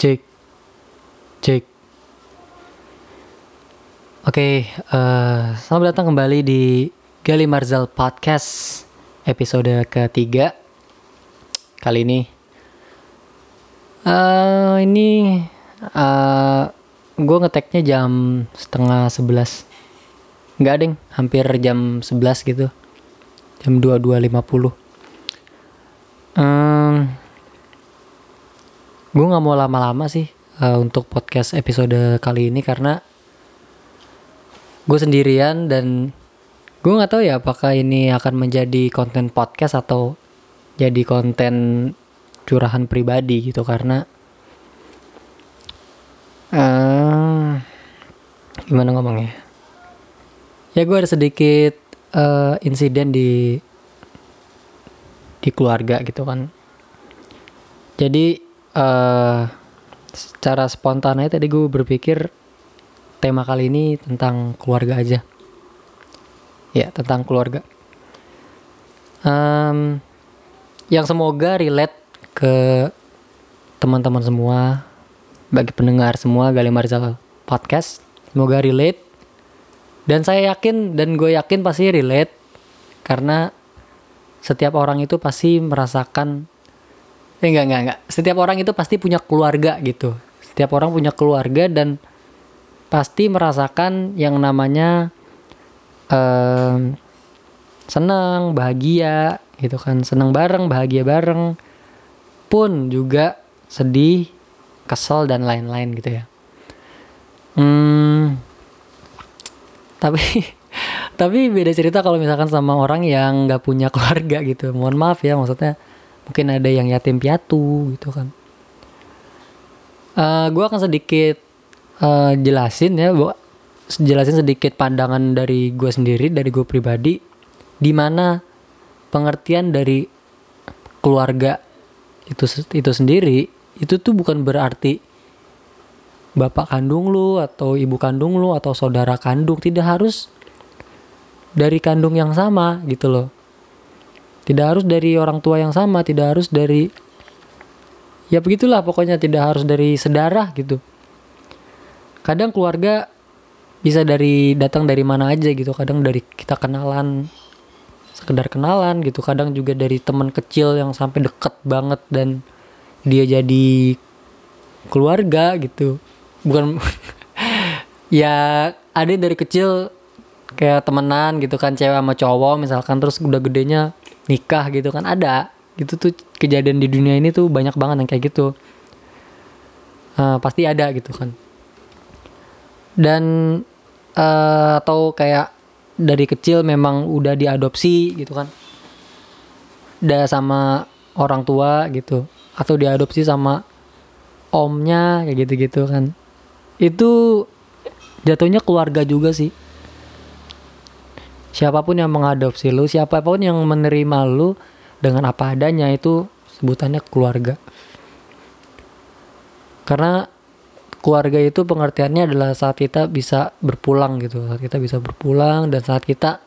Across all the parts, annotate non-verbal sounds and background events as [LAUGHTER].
Cek. Cek. Oke, eh, selamat datang kembali di Gali Marzal Podcast episode ketiga. Kali ini, eh ini eh gue ngeteknya jam setengah sebelas. Enggak deng, hampir jam 11 gitu. Jam 22.50. Um, gue nggak mau lama-lama sih eh, untuk podcast episode kali ini karena gue sendirian dan gue nggak tahu ya apakah ini akan menjadi konten podcast atau jadi konten curahan pribadi gitu. Karena eh gimana ngomongnya? Ya gue ada sedikit eh, insiden di di keluarga gitu kan. Jadi eh secara spontan aja tadi gue berpikir tema kali ini tentang keluarga aja. Ya tentang keluarga. Em, yang semoga relate ke teman-teman semua bagi pendengar semua Gali Marzal podcast semoga relate. Dan saya yakin dan gue yakin pasti relate karena setiap orang itu pasti merasakan enggak enggak enggak setiap orang itu pasti punya keluarga gitu. Setiap orang punya keluarga dan pasti merasakan yang namanya em, senang bahagia gitu kan. Senang bareng bahagia bareng. Pun juga sedih kesel dan lain-lain gitu ya. Hmm, tapi [LAUGHS] tapi beda cerita kalau misalkan sama orang yang nggak punya keluarga gitu. Mohon maaf ya maksudnya mungkin ada yang yatim piatu gitu kan. Eh gue akan sedikit eh, jelasin ya bu jelasin sedikit pandangan dari gue sendiri dari gue pribadi. Di mana pengertian dari keluarga itu itu sendiri itu tuh bukan berarti bapak kandung lu atau ibu kandung lu atau saudara kandung. Tidak harus dari kandung yang sama gitu loh tidak harus dari orang tua yang sama tidak harus dari ya begitulah pokoknya tidak harus dari sedarah gitu. Kadang keluarga bisa dari datang dari mana aja gitu. Kadang dari kita kenalan sekedar kenalan gitu. Kadang juga dari teman kecil yang sampai deket banget dan dia jadi keluarga gitu. Bukan [LAUGHS] ya ada yang dari kecil kayak temenan gitu kan cewek sama cowok misalkan terus udah gedenya nikah gitu kan ada. Gitu tuh kejadian di dunia ini tuh banyak banget yang kayak gitu. Eh, pasti ada gitu kan. Dan eh, atau kayak dari kecil memang udah diadopsi gitu kan. Udah sama orang tua gitu. Atau diadopsi sama omnya kayak gitu-gitu kan. Itu jatuhnya keluarga juga sih siapa pun yang mengadopsi lu siapa pun yang menerima lu dengan apa adanya itu sebutannya keluarga. Karena keluarga itu pengertiannya adalah saat kita bisa berpulang gitu saat kita bisa berpulang dan saat kita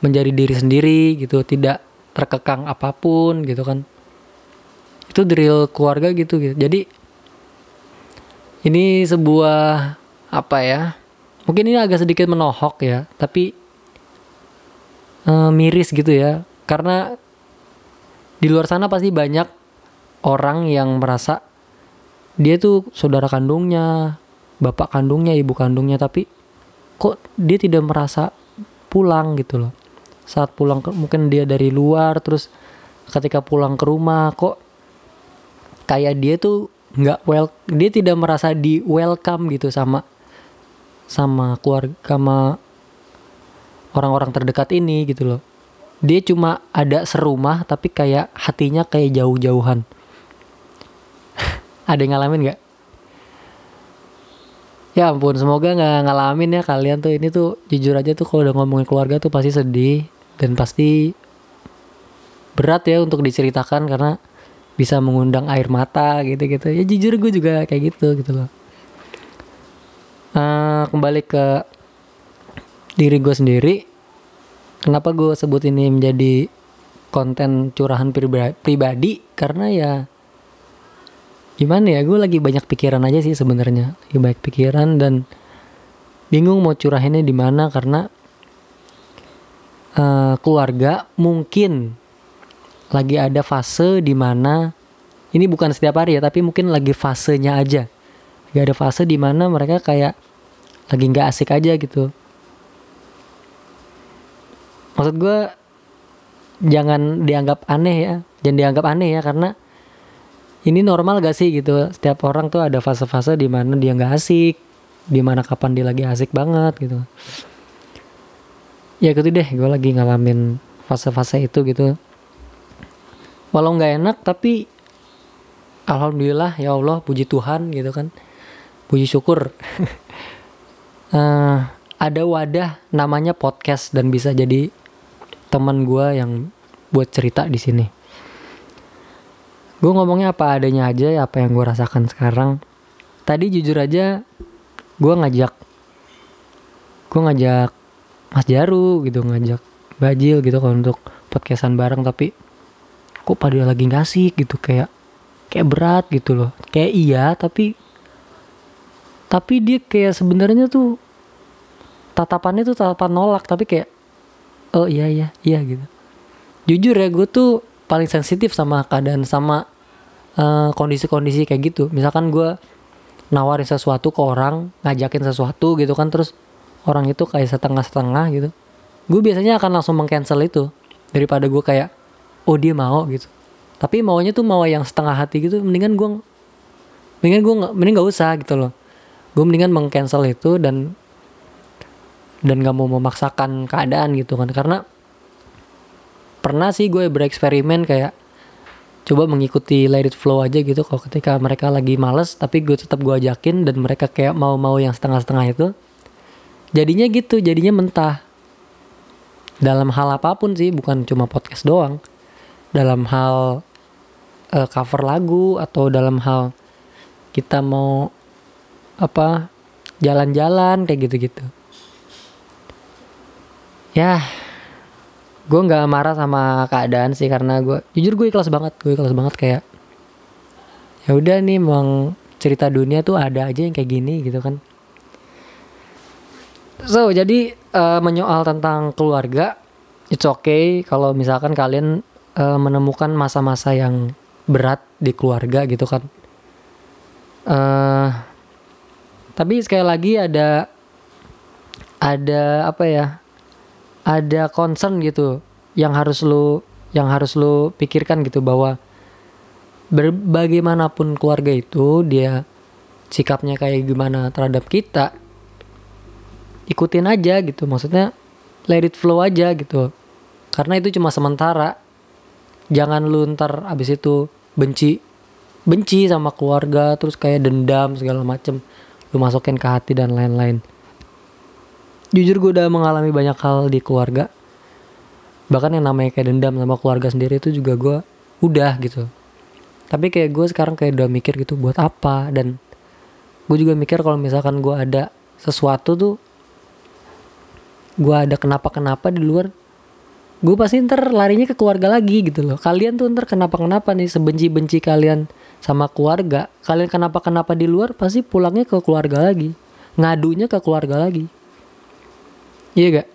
menjadi diri sendiri gitu tidak terkekang apa pun gitu kan. Itu drill keluarga gitu gitu. Jadi ini sebuah apa ya mungkin ini agak sedikit menohok ya tapi eh, miris gitu ya karena di luar sana pasti banyak orang yang merasa dia tuh saudara kandungnya, bapak kandungnya, ibu kandungnya, tapi kok dia tidak merasa pulang gitu loh. Saat pulang ke, mungkin dia dari luar, terus ketika pulang ke rumah kok kayak dia tuh nggak well, dia tidak merasa di welcome gitu sama sama keluarga sama orang-orang terdekat ini gitu loh. Dia cuma ada serumah tapi kayak hatinya kayak jauh-jauhan. [LAUGHS] Ada yang ngalamin nggak? Ya ampun, semoga nggak ngalamin ya kalian tuh ini tuh jujur aja tuh kalau udah ngomongin keluarga tuh pasti sedih dan pasti berat ya untuk diceritakan karena bisa mengundang air mata gitu-gitu. Ya jujur gue juga kayak gitu gitu loh. Eh, kembali ke diri gue sendiri, kenapa gue sebut ini menjadi konten curahan priba- pribadi? Karena ya gimana ya gue lagi banyak pikiran aja sih sebenarnya. Lagi banyak pikiran dan bingung mau curahinnya di mana karena uh, keluarga mungkin lagi ada fase di mana ini bukan setiap hari ya tapi mungkin lagi fasenya aja. Gak ada fase di mana mereka kayak lagi nggak asik aja gitu maksud gue jangan dianggap aneh ya. Jangan dianggap aneh ya karena ini normal gak sih gitu? Setiap orang tuh ada fase-fase di mana dia nggak asik. Di mana kapan dia lagi asik banget gitu. Ya gitu deh gue lagi ngalamin fase-fase itu gitu. Walau nggak enak tapi alhamdulillah ya Allah puji Tuhan gitu kan. Puji syukur. Uh, [LAUGHS] ada wadah namanya podcast dan bisa jadi teman gue yang buat cerita di sini. Gue ngomongnya apa adanya aja ya apa yang gue rasakan sekarang. Tadi jujur aja gue ngajak gue ngajak Mas Jaru gitu ngajak Bajil gitu kalau untuk podcastan bareng tapi kok pada lagi ngasih gitu kayak kayak berat gitu loh. Kayak iya tapi tapi dia kayak sebenarnya tuh tatapannya tuh tatapan nolak tapi kayak oh iya iya. Iya gitu. Jujur ya gue tuh paling sensitif sama keadaan sama eh, kondisi-kondisi kayak gitu. Misalkan gue nawarin sesuatu ke orang ngajakin sesuatu gitu kan terus orang itu kayak setengah-setengah gitu. Gue biasanya akan langsung mengcancel itu daripada gue kayak oh dia mau gitu. Tapi maunya tuh mau yang setengah hati gitu mendingan gue mendingan gue mending gak usah gitu loh. Gue mendingan mengcancel itu dan dan gak mau memaksakan keadaan gitu kan. Karena pernah sih gue bereksperimen kayak coba mengikuti let it flow aja gitu kalau ketika mereka lagi males tapi gue tetap gue ajakin dan mereka kayak mau-mau yang setengah-setengah itu jadinya gitu jadinya mentah. Dalam hal apa pun sih bukan cuma podcast doang. Dalam hal uh, cover lagu atau dalam hal kita mau apa jalan-jalan kayak gitu-gitu ya gue nggak marah sama keadaan sih karena gue jujur gue ikhlas banget gue ikhlas banget kayak ya udah nih memang cerita dunia tuh ada aja yang kayak gini gitu kan. So jadi uh, menyoal tentang keluarga it's okay kalau misalkan kalian uh, menemukan masa-masa yang berat di keluarga gitu kan. Uh, tapi sekali lagi ada ada apa ya ada concern gitu yang harus lu yang harus lu pikirkan gitu bahwa bagaimanapun keluarga itu dia sikapnya kayak gimana terhadap kita ikutin aja gitu. Maksudnya let it flow aja gitu. Karena itu cuma sementara. Jangan lu ntar abis itu benci benci sama keluarga terus kayak dendam segala macem. Lu masukin ke hati dan lain-lain jujur gue udah mengalami banyak hal di keluarga. Bahkan yang namanya kayak dendam sama keluarga sendiri itu juga gue udah gitu. Tapi kayak gue sekarang kayak udah mikir gitu buat apa? Dan gue juga mikir kalau misalkan gue ada sesuatu tuh gue ada kenapa kenapa di luar gue pasti ntar larinya ke keluarga lagi gitu loh. Kalian tuh ntar kenapa kenapa nih sebenci benci kalian sama keluarga kalian kenapa kenapa di luar pasti pulangnya ke keluarga lagi ngadunya ke keluarga lagi Iya gak?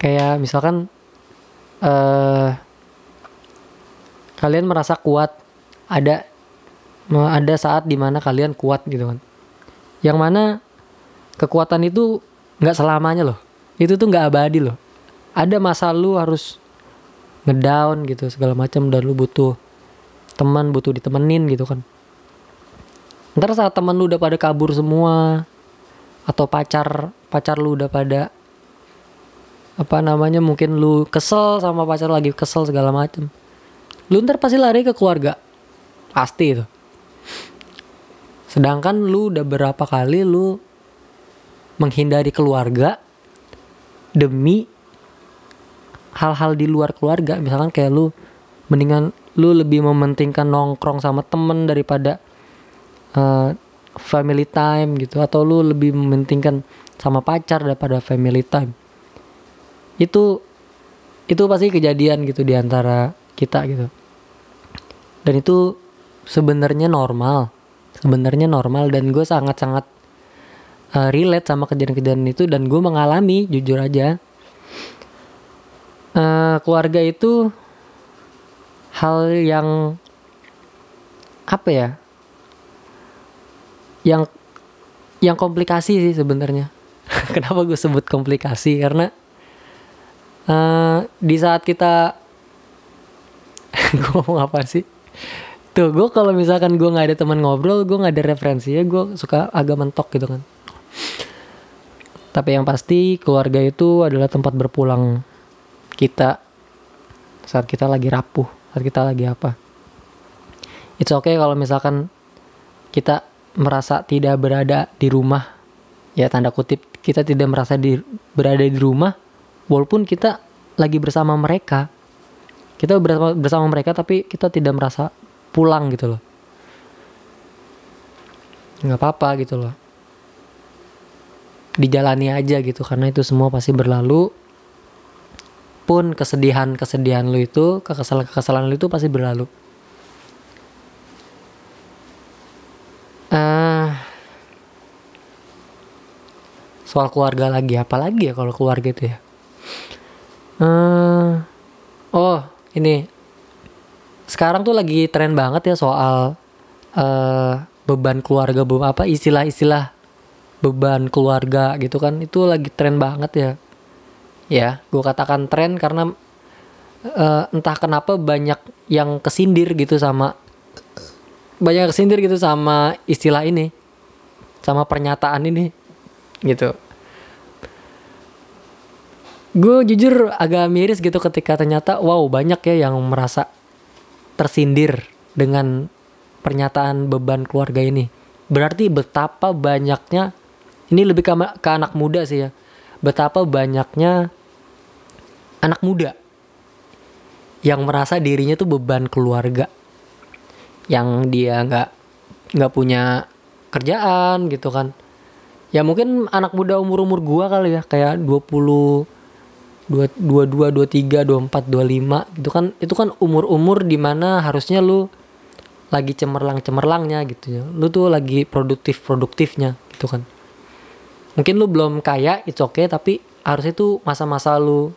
Kayak misalkan uh, kalian merasa kuat, ada ada saat di mana kalian kuat gitu kan. Yang mana kekuatan itu nggak selamanya loh. Itu tuh nggak abadi loh. Ada masa lu harus ngedown gitu segala macam dan lu butuh teman butuh ditemenin gitu kan. Ntar saat teman lu udah pada kabur semua, atau pacar pacar lu udah pada apa namanya mungkin lu kesel sama pacar lagi kesel segala macem. Lu ntar pasti lari ke keluarga. Pasti itu. Sedangkan lu udah berapa kali lu menghindari keluarga demi hal-hal di luar keluarga. Misalkan kayak lu mendingan lu lebih mementingkan nongkrong sama temen daripada uh, family time gitu atau lu lebih mementingkan sama pacar daripada family time. Itu itu pasti kejadian gitu di antara kita gitu. Dan itu sebenarnya normal sebenarnya normal dan gue sangat sangat uh, relate sama kejadian-kejadian itu dan gue mengalami jujur aja. Uh, keluarga itu hal yang apa ya yang yang komplikasi sih sebenarnya. [LAUGHS] Kenapa gue sebut komplikasi? Karena uh, di saat kita [LAUGHS] gue ngomong apa sih? Tuh gue kalau misalkan gue nggak ada teman ngobrol gue nggak ada referensi ya gue suka agak mentok gitu kan. Tapi yang pasti keluarga itu adalah tempat berpulang kita saat kita lagi rapuh saat kita lagi apa. It's okay kalau misalkan kita merasa tidak berada di rumah. Ya tanda kutip kita tidak merasa di, berada di rumah walaupun kita lagi bersama mereka. Kita bersama, bersama mereka tapi kita tidak merasa pulang gitu loh. Nggak apa-apa gitu loh. Dijalani aja gitu karena itu semua pasti berlalu. Pun kesedihan kesedihan lu itu kekesalan kekesalan lu itu pasti berlalu soal keluarga lagi apa lagi ya kalau keluarga itu ya? Uh, oh ini. Sekarang tuh lagi tren banget ya soal uh, beban keluarga beban apa istilah-istilah beban keluarga gitu kan itu lagi tren banget ya. Ya gue katakan tren karena uh, entah kenapa banyak yang kesindir gitu sama banyak kesindir gitu sama istilah ini sama pernyataan ini gitu gue jujur agak miris gitu ketika ternyata wow banyak ya yang merasa tersindir dengan pernyataan beban keluarga ini. Berarti betapa banyaknya ini lebih ke, ke anak muda sih ya. Betapa banyaknya anak muda yang merasa dirinya tuh beban keluarga. Yang dia nggak nggak punya kerjaan gitu kan. Ya mungkin anak muda umur-umur gua kali ya kayak 20 dua dua dua dua tiga dua empat dua lima. Itu kan itu kan umur umur di mana harusnya lu lagi cemerlang cemerlangnya gitu ya. Lu tuh lagi produktif produktifnya gitu kan. Mungkin lu belum kaya itu oke okay, tapi harus itu masa-masa lu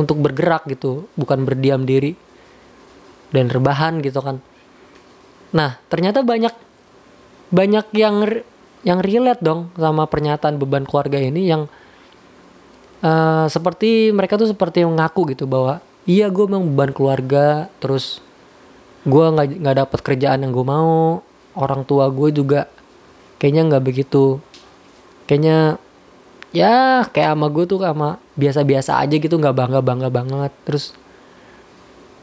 untuk bergerak gitu bukan berdiam diri dan rebahan gitu kan. Nah ternyata banyak banyak yang yang relate dong sama pernyataan beban keluarga ini yang uh, seperti mereka tuh seperti mengaku gitu bahwa iya gue memang beban keluarga terus gue nggak nggak dapat kerjaan yang gue mau orang tua gue juga kayaknya nggak begitu. Kayaknya ya kayak sama gue tuh sama biasa-biasa aja gitu nggak bangga bangga banget. Terus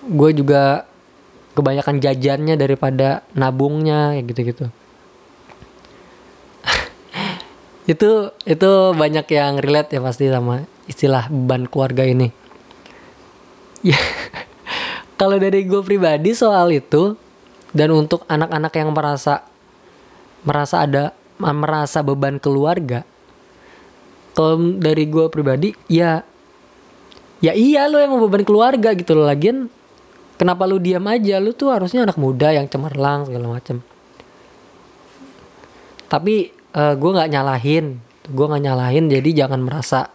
gue juga kebanyakan jajannya daripada nabungnya kayak gitu gitu itu itu banyak yang relate ya pasti sama istilah beban keluarga ini. Ya [LAUGHS] kalau dari gue pribadi soal itu dan untuk anak-anak yang merasa merasa ada merasa beban keluarga kalau dari gue pribadi ya ya iya lo yang mau beban keluarga gitu loh. Lagian kenapa lu diam aja? Lu tuh harusnya anak muda yang cemerlang segala macem. Tapi uh, eh, gue nggak nyalahin. Gue nggak nyalahin jadi jangan merasa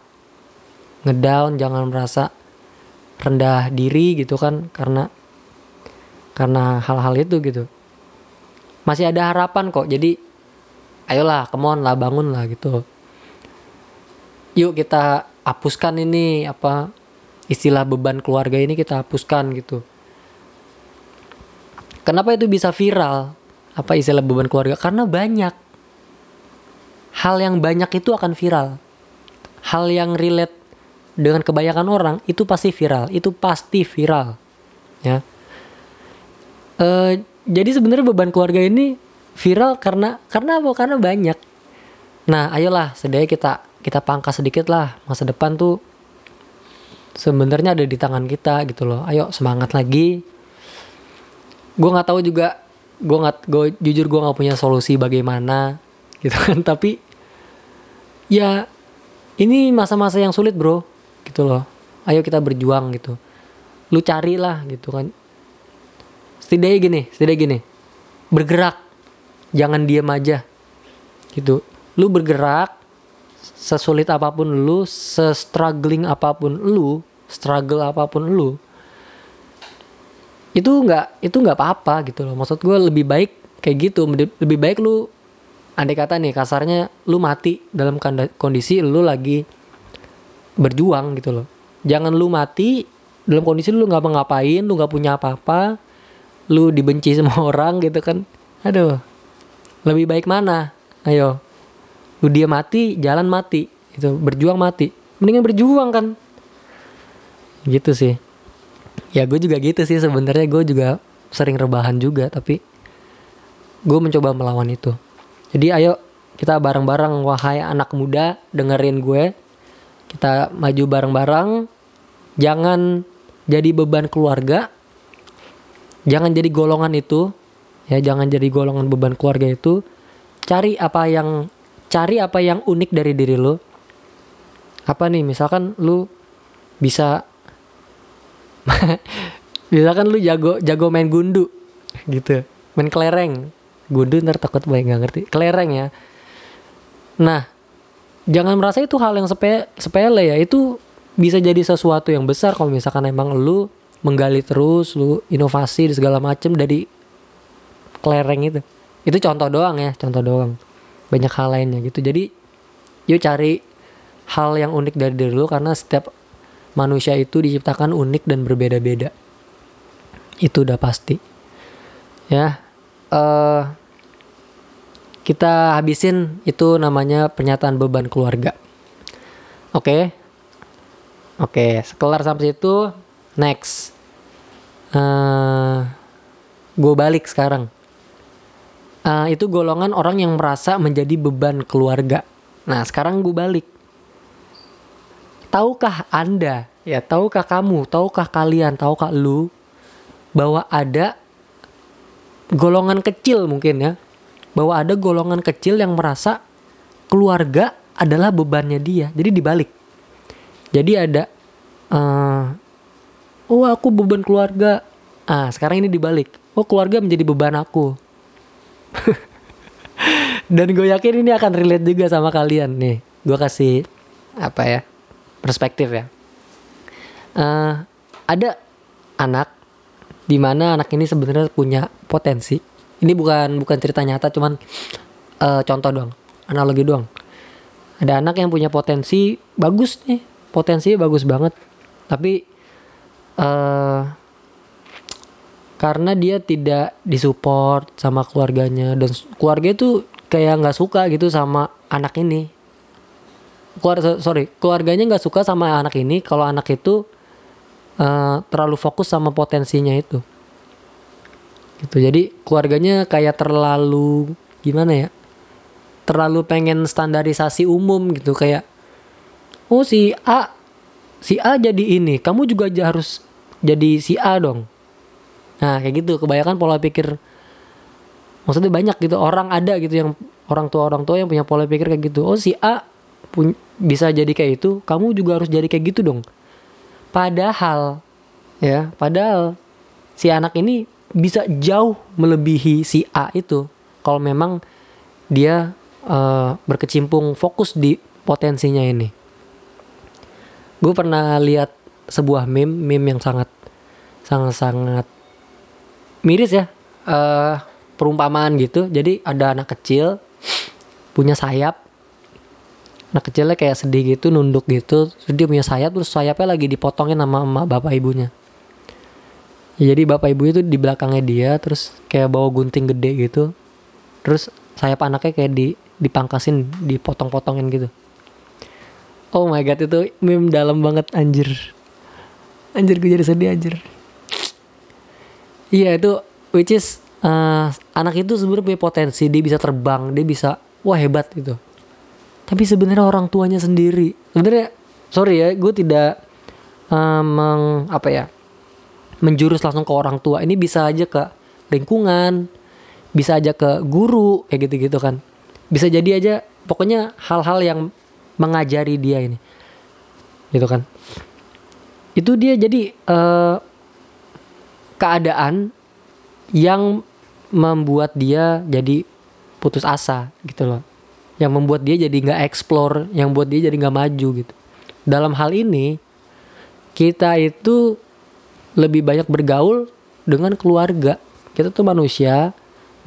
ngedown jangan merasa rendah diri gitu kan karena karena hal-hal itu gitu. Masih ada harapan kok jadi ayolah kemon lah bangun lah gitu. Yuk kita hapuskan ini apa istilah beban keluarga ini kita hapuskan gitu. Kenapa itu bisa viral? Apa istilah beban keluarga? Karena banyak hal yang banyak itu akan viral. Hal yang relate dengan kebanyakan orang itu pasti viral, itu pasti viral. Ya. E, jadi sebenarnya beban keluarga ini viral karena karena apa? Karena banyak. Nah, ayolah, sedaya kita kita pangkas sedikit lah masa depan tuh sebenarnya ada di tangan kita gitu loh. Ayo semangat lagi. Gue nggak tahu juga, gue nggak, gue jujur gue nggak punya solusi bagaimana gitu kan. [LAUGHS] Tapi ya ini masa-masa yang sulit bro. Gitu loh. Ayo kita berjuang gitu. Lu carilah gitu kan. Setidaknya gini setidaknya gini. Bergerak. Jangan diam aja. Gitu. Lu bergerak sesulit apa pun lu se-struggling apa pun lu struggle apa pun lu itu nggak itu nggak apa-apa gitu loh. Maksud gue lebih baik kayak gitu. Lebih baik lu andai kata nih kasarnya lu mati dalam kondisi lu lagi berjuang gitu loh. Jangan lu mati dalam kondisi lu nggak ngapain lu nggak punya apa-apa lu dibenci sama [LAUGHS] orang gitu kan. Aduh lebih baik mana? Ayo lu dia mati jalan mati itu berjuang mati. Mendingan berjuang kan. Gitu sih. Ya gue juga gitu sih sebenarnya. Gue juga sering rebahan juga tapi gue mencoba melawan itu jadi ayo kita bareng-bareng wahai anak muda dengerin gue. Kita maju bareng-bareng. Jangan jadi beban keluarga. Jangan jadi golongan itu. Ya jangan jadi golongan beban keluarga itu. Cari apa yang cari apa yang unik dari diri lo apa nih misalkan lu bisa [LAUGHS] misalkan lu jago jago main gundu gitu main kelereng gundu ntar takut banyak nggak ngerti. Kelereng ya. Nah jangan merasa itu hal yang sepe, sepele ya. Itu bisa jadi sesuatu yang besar kalau misalkan emang lu menggali terus lu inovasi di segala macem dari kelereng itu. Itu contoh doang ya contoh doang. Banyak hal lainnya gitu. Jadi yuk cari hal yang unik dari diri lu karena setiap manusia itu diciptakan unik dan berbeda-beda. Itu udah pasti. Ya uh, kita habisin itu namanya pernyataan beban keluarga. Oke. Okay? Oke, okay, sekelar sampai situ next. Uh, eh, gue balik sekarang. Uh, itu golongan orang yang merasa menjadi beban keluarga. Nah, sekarang gue balik. Tahukah Anda, ya tahukah kamu, tahukah kalian, tahukah lu bahwa ada golongan kecil mungkin ya. Bahwa ada golongan kecil yang merasa keluarga adalah bebannya dia. Jadi dibalik. Jadi ada uh, oh aku beban keluarga. Ah sekarang ini dibalik. Oh keluarga menjadi beban aku. [LAUGHS] Dan gue yakin ini akan relate juga sama kalian. Nih gue kasih apa ya perspektif ya. Uh, ada anak di mana anak ini sebenarnya punya potensi. Ini bukan bukan cerita nyata, cuman uh, contoh doang, analogi doang. Ada anak yang punya potensi bagus nih, potensinya bagus banget, tapi uh, karena dia tidak disupport sama keluarganya dan keluarga itu kayak nggak suka gitu sama anak ini. Keluarga sorry, keluarganya nggak suka sama anak ini kalau anak itu uh, terlalu fokus sama potensinya itu gitu. Jadi keluarganya kayak terlalu gimana ya terlalu pengen standarisasi umum gitu kayak oh si A si A jadi ini kamu juga harus jadi si A dong. Nah kayak gitu. Kebanyakan pola pikir maksudnya banyak gitu orang ada gitu yang orang tua orang tua yang punya pola pikir kayak gitu. Oh si A pun bisa jadi kayak itu kamu juga harus jadi kayak gitu dong. Padahal ya, padahal si anak ini bisa jauh melebihi si A itu kalau memang dia uh, berkecimpung fokus di potensinya ini. Gue pernah lihat sebuah meme, meme yang sangat sangat sangat miris ya, uh, perumpamaan gitu. Jadi ada anak kecil punya sayap anak kecilnya kayak sedih gitu nunduk gitu terus dia punya sayap terus sayapnya lagi dipotongin sama emak bapak ibunya ya, jadi bapak ibu itu di belakangnya dia terus kayak bawa gunting gede gitu. Terus sayap anaknya kayak di dipangkasin dipotong-potongin gitu. Oh my god itu meme dalam banget anjir. Anjir gue jadi sedih anjir. Iya itu which is uh, anak itu sebenarnya punya potensi dia bisa terbang dia bisa wah hebat gitu. Tapi sebenarnya orang tuanya sendiri. Sebenarnya sorry ya gue tidak um, meng, apa ya menjurus langsung ke orang tua. Ini bisa aja ke lingkungan bisa aja ke guru kayak gitu gitu kan. Bisa jadi aja pokoknya hal-hal yang mengajari dia ini. Gitu kan. Itu dia jadi uh, keadaan yang membuat dia jadi putus asa gitu loh. Yang membuat dia jadi nggak explore yang buat dia jadi nggak maju gitu. Dalam hal ini kita itu lebih banyak bergaul dengan keluarga. Kita tuh manusia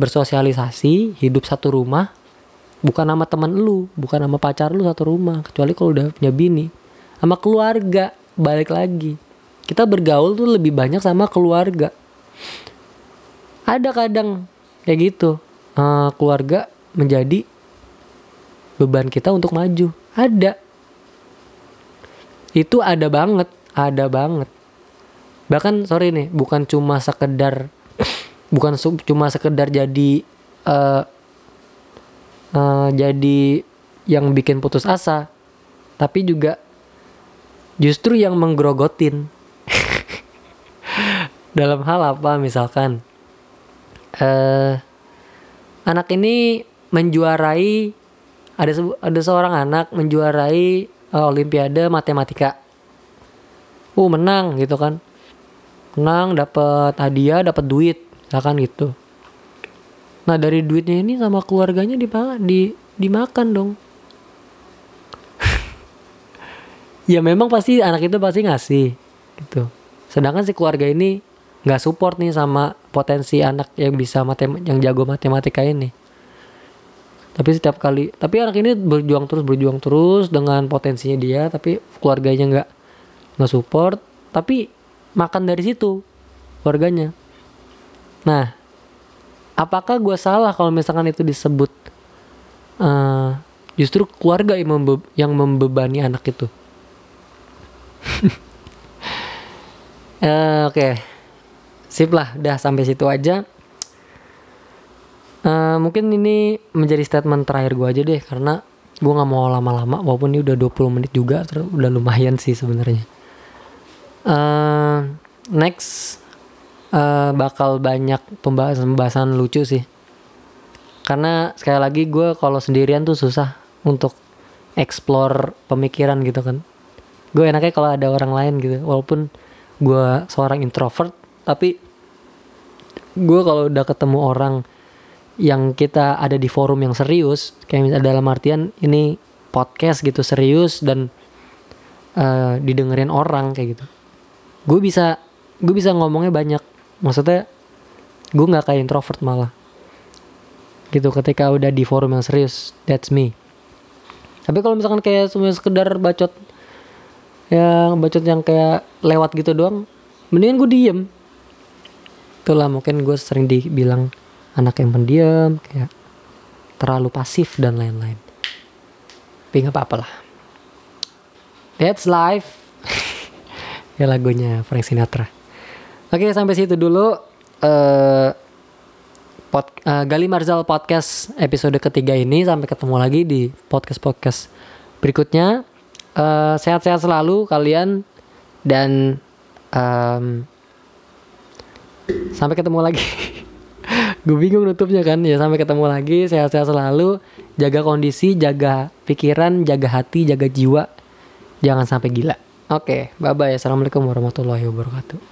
bersosialisasi hidup satu rumah bukan nama teman lu bukan nama pacar lu satu rumah kecuali kalau udah punya bini. Sama keluarga balik lagi. Kita bergaul tuh lebih banyak sama keluarga. Ada kadang kayak gitu uh, keluarga menjadi beban kita untuk maju. Ada. Itu ada banget ada banget bahkan sorry nih bukan cuma sekedar [SNIFFS] bukan cuma sekedar jadi uh, uh, jadi yang bikin putus asa tapi juga justru yang menggerogotin [LAUGHS] dalam hal apa misalkan uh, anak ini menjuarai ada ada seorang anak menjuarai uh, olimpiade matematika. Uh menang gitu kan menang dapat hadiah dapat duit misalkan gitu. Nah dari duitnya ini sama keluarganya dimakan di dimakan dong. [LAUGHS] Ya memang pasti anak itu pasti ngasih gitu. Sedangkan si keluarga ini nggak support nih sama potensi anak yang bisa matem yang jago matematika ini. Tapi setiap kali tapi anak ini berjuang terus berjuang terus dengan potensinya dia tapi keluarganya nggak nggak support. Tapi makan dari situ keluarganya nah apakah gue salah kalau misalkan itu disebut uh, justru keluarga yang, membe yang membebani anak itu uh, [LAUGHS] Oke, okay. sip lah, udah sampai situ aja. Uh, mungkin ini menjadi statement terakhir gue aja deh, karena gue nggak mau lama-lama, walaupun ini udah 20 menit juga, udah lumayan sih sebenarnya. Uh, next uh, bakal banyak pembahasan-pembahasan lucu sih, karena sekali lagi gue kalau sendirian tuh susah untuk explore pemikiran gitu kan. Gue enaknya kalau ada orang lain gitu walaupun gue seorang introvert tapi gue kalau udah ketemu orang yang kita ada di forum yang serius kayak misalnya dalam artian ini podcast gitu serius dan uh, didengerin orang kayak gitu gue bisa gue bisa ngomongnya banyak. Maksudnya gue nggak kayak introvert malah. Gitu ketika udah di forum yang serius that's me. Tapi kalau misalkan kayak cuma sekedar bacot yang bacot yang kayak lewat gitu doang mendingan gue diem. Itulah mungkin gue sering dibilang anak yang pendiam kayak terlalu pasif dan lain-lain. Tapi apa-apa lah. That's life ya lagunya Frank Sinatra. Oke sampai situ dulu uh, pod, uh, Gali Marzal podcast episode ketiga ini. Sampai ketemu lagi di podcast podcast berikutnya. Eh, sehat-sehat selalu kalian dan um, sampai ketemu lagi. [LAUGHS] gue bingung nutupnya kan. Ya sampai ketemu lagi. Sehat-sehat selalu. Jaga kondisi jaga pikiran jaga hati jaga jiwa. Jangan sampai gila oke okay, bye bye assalamualaikum warahmatullahi wabarakatuh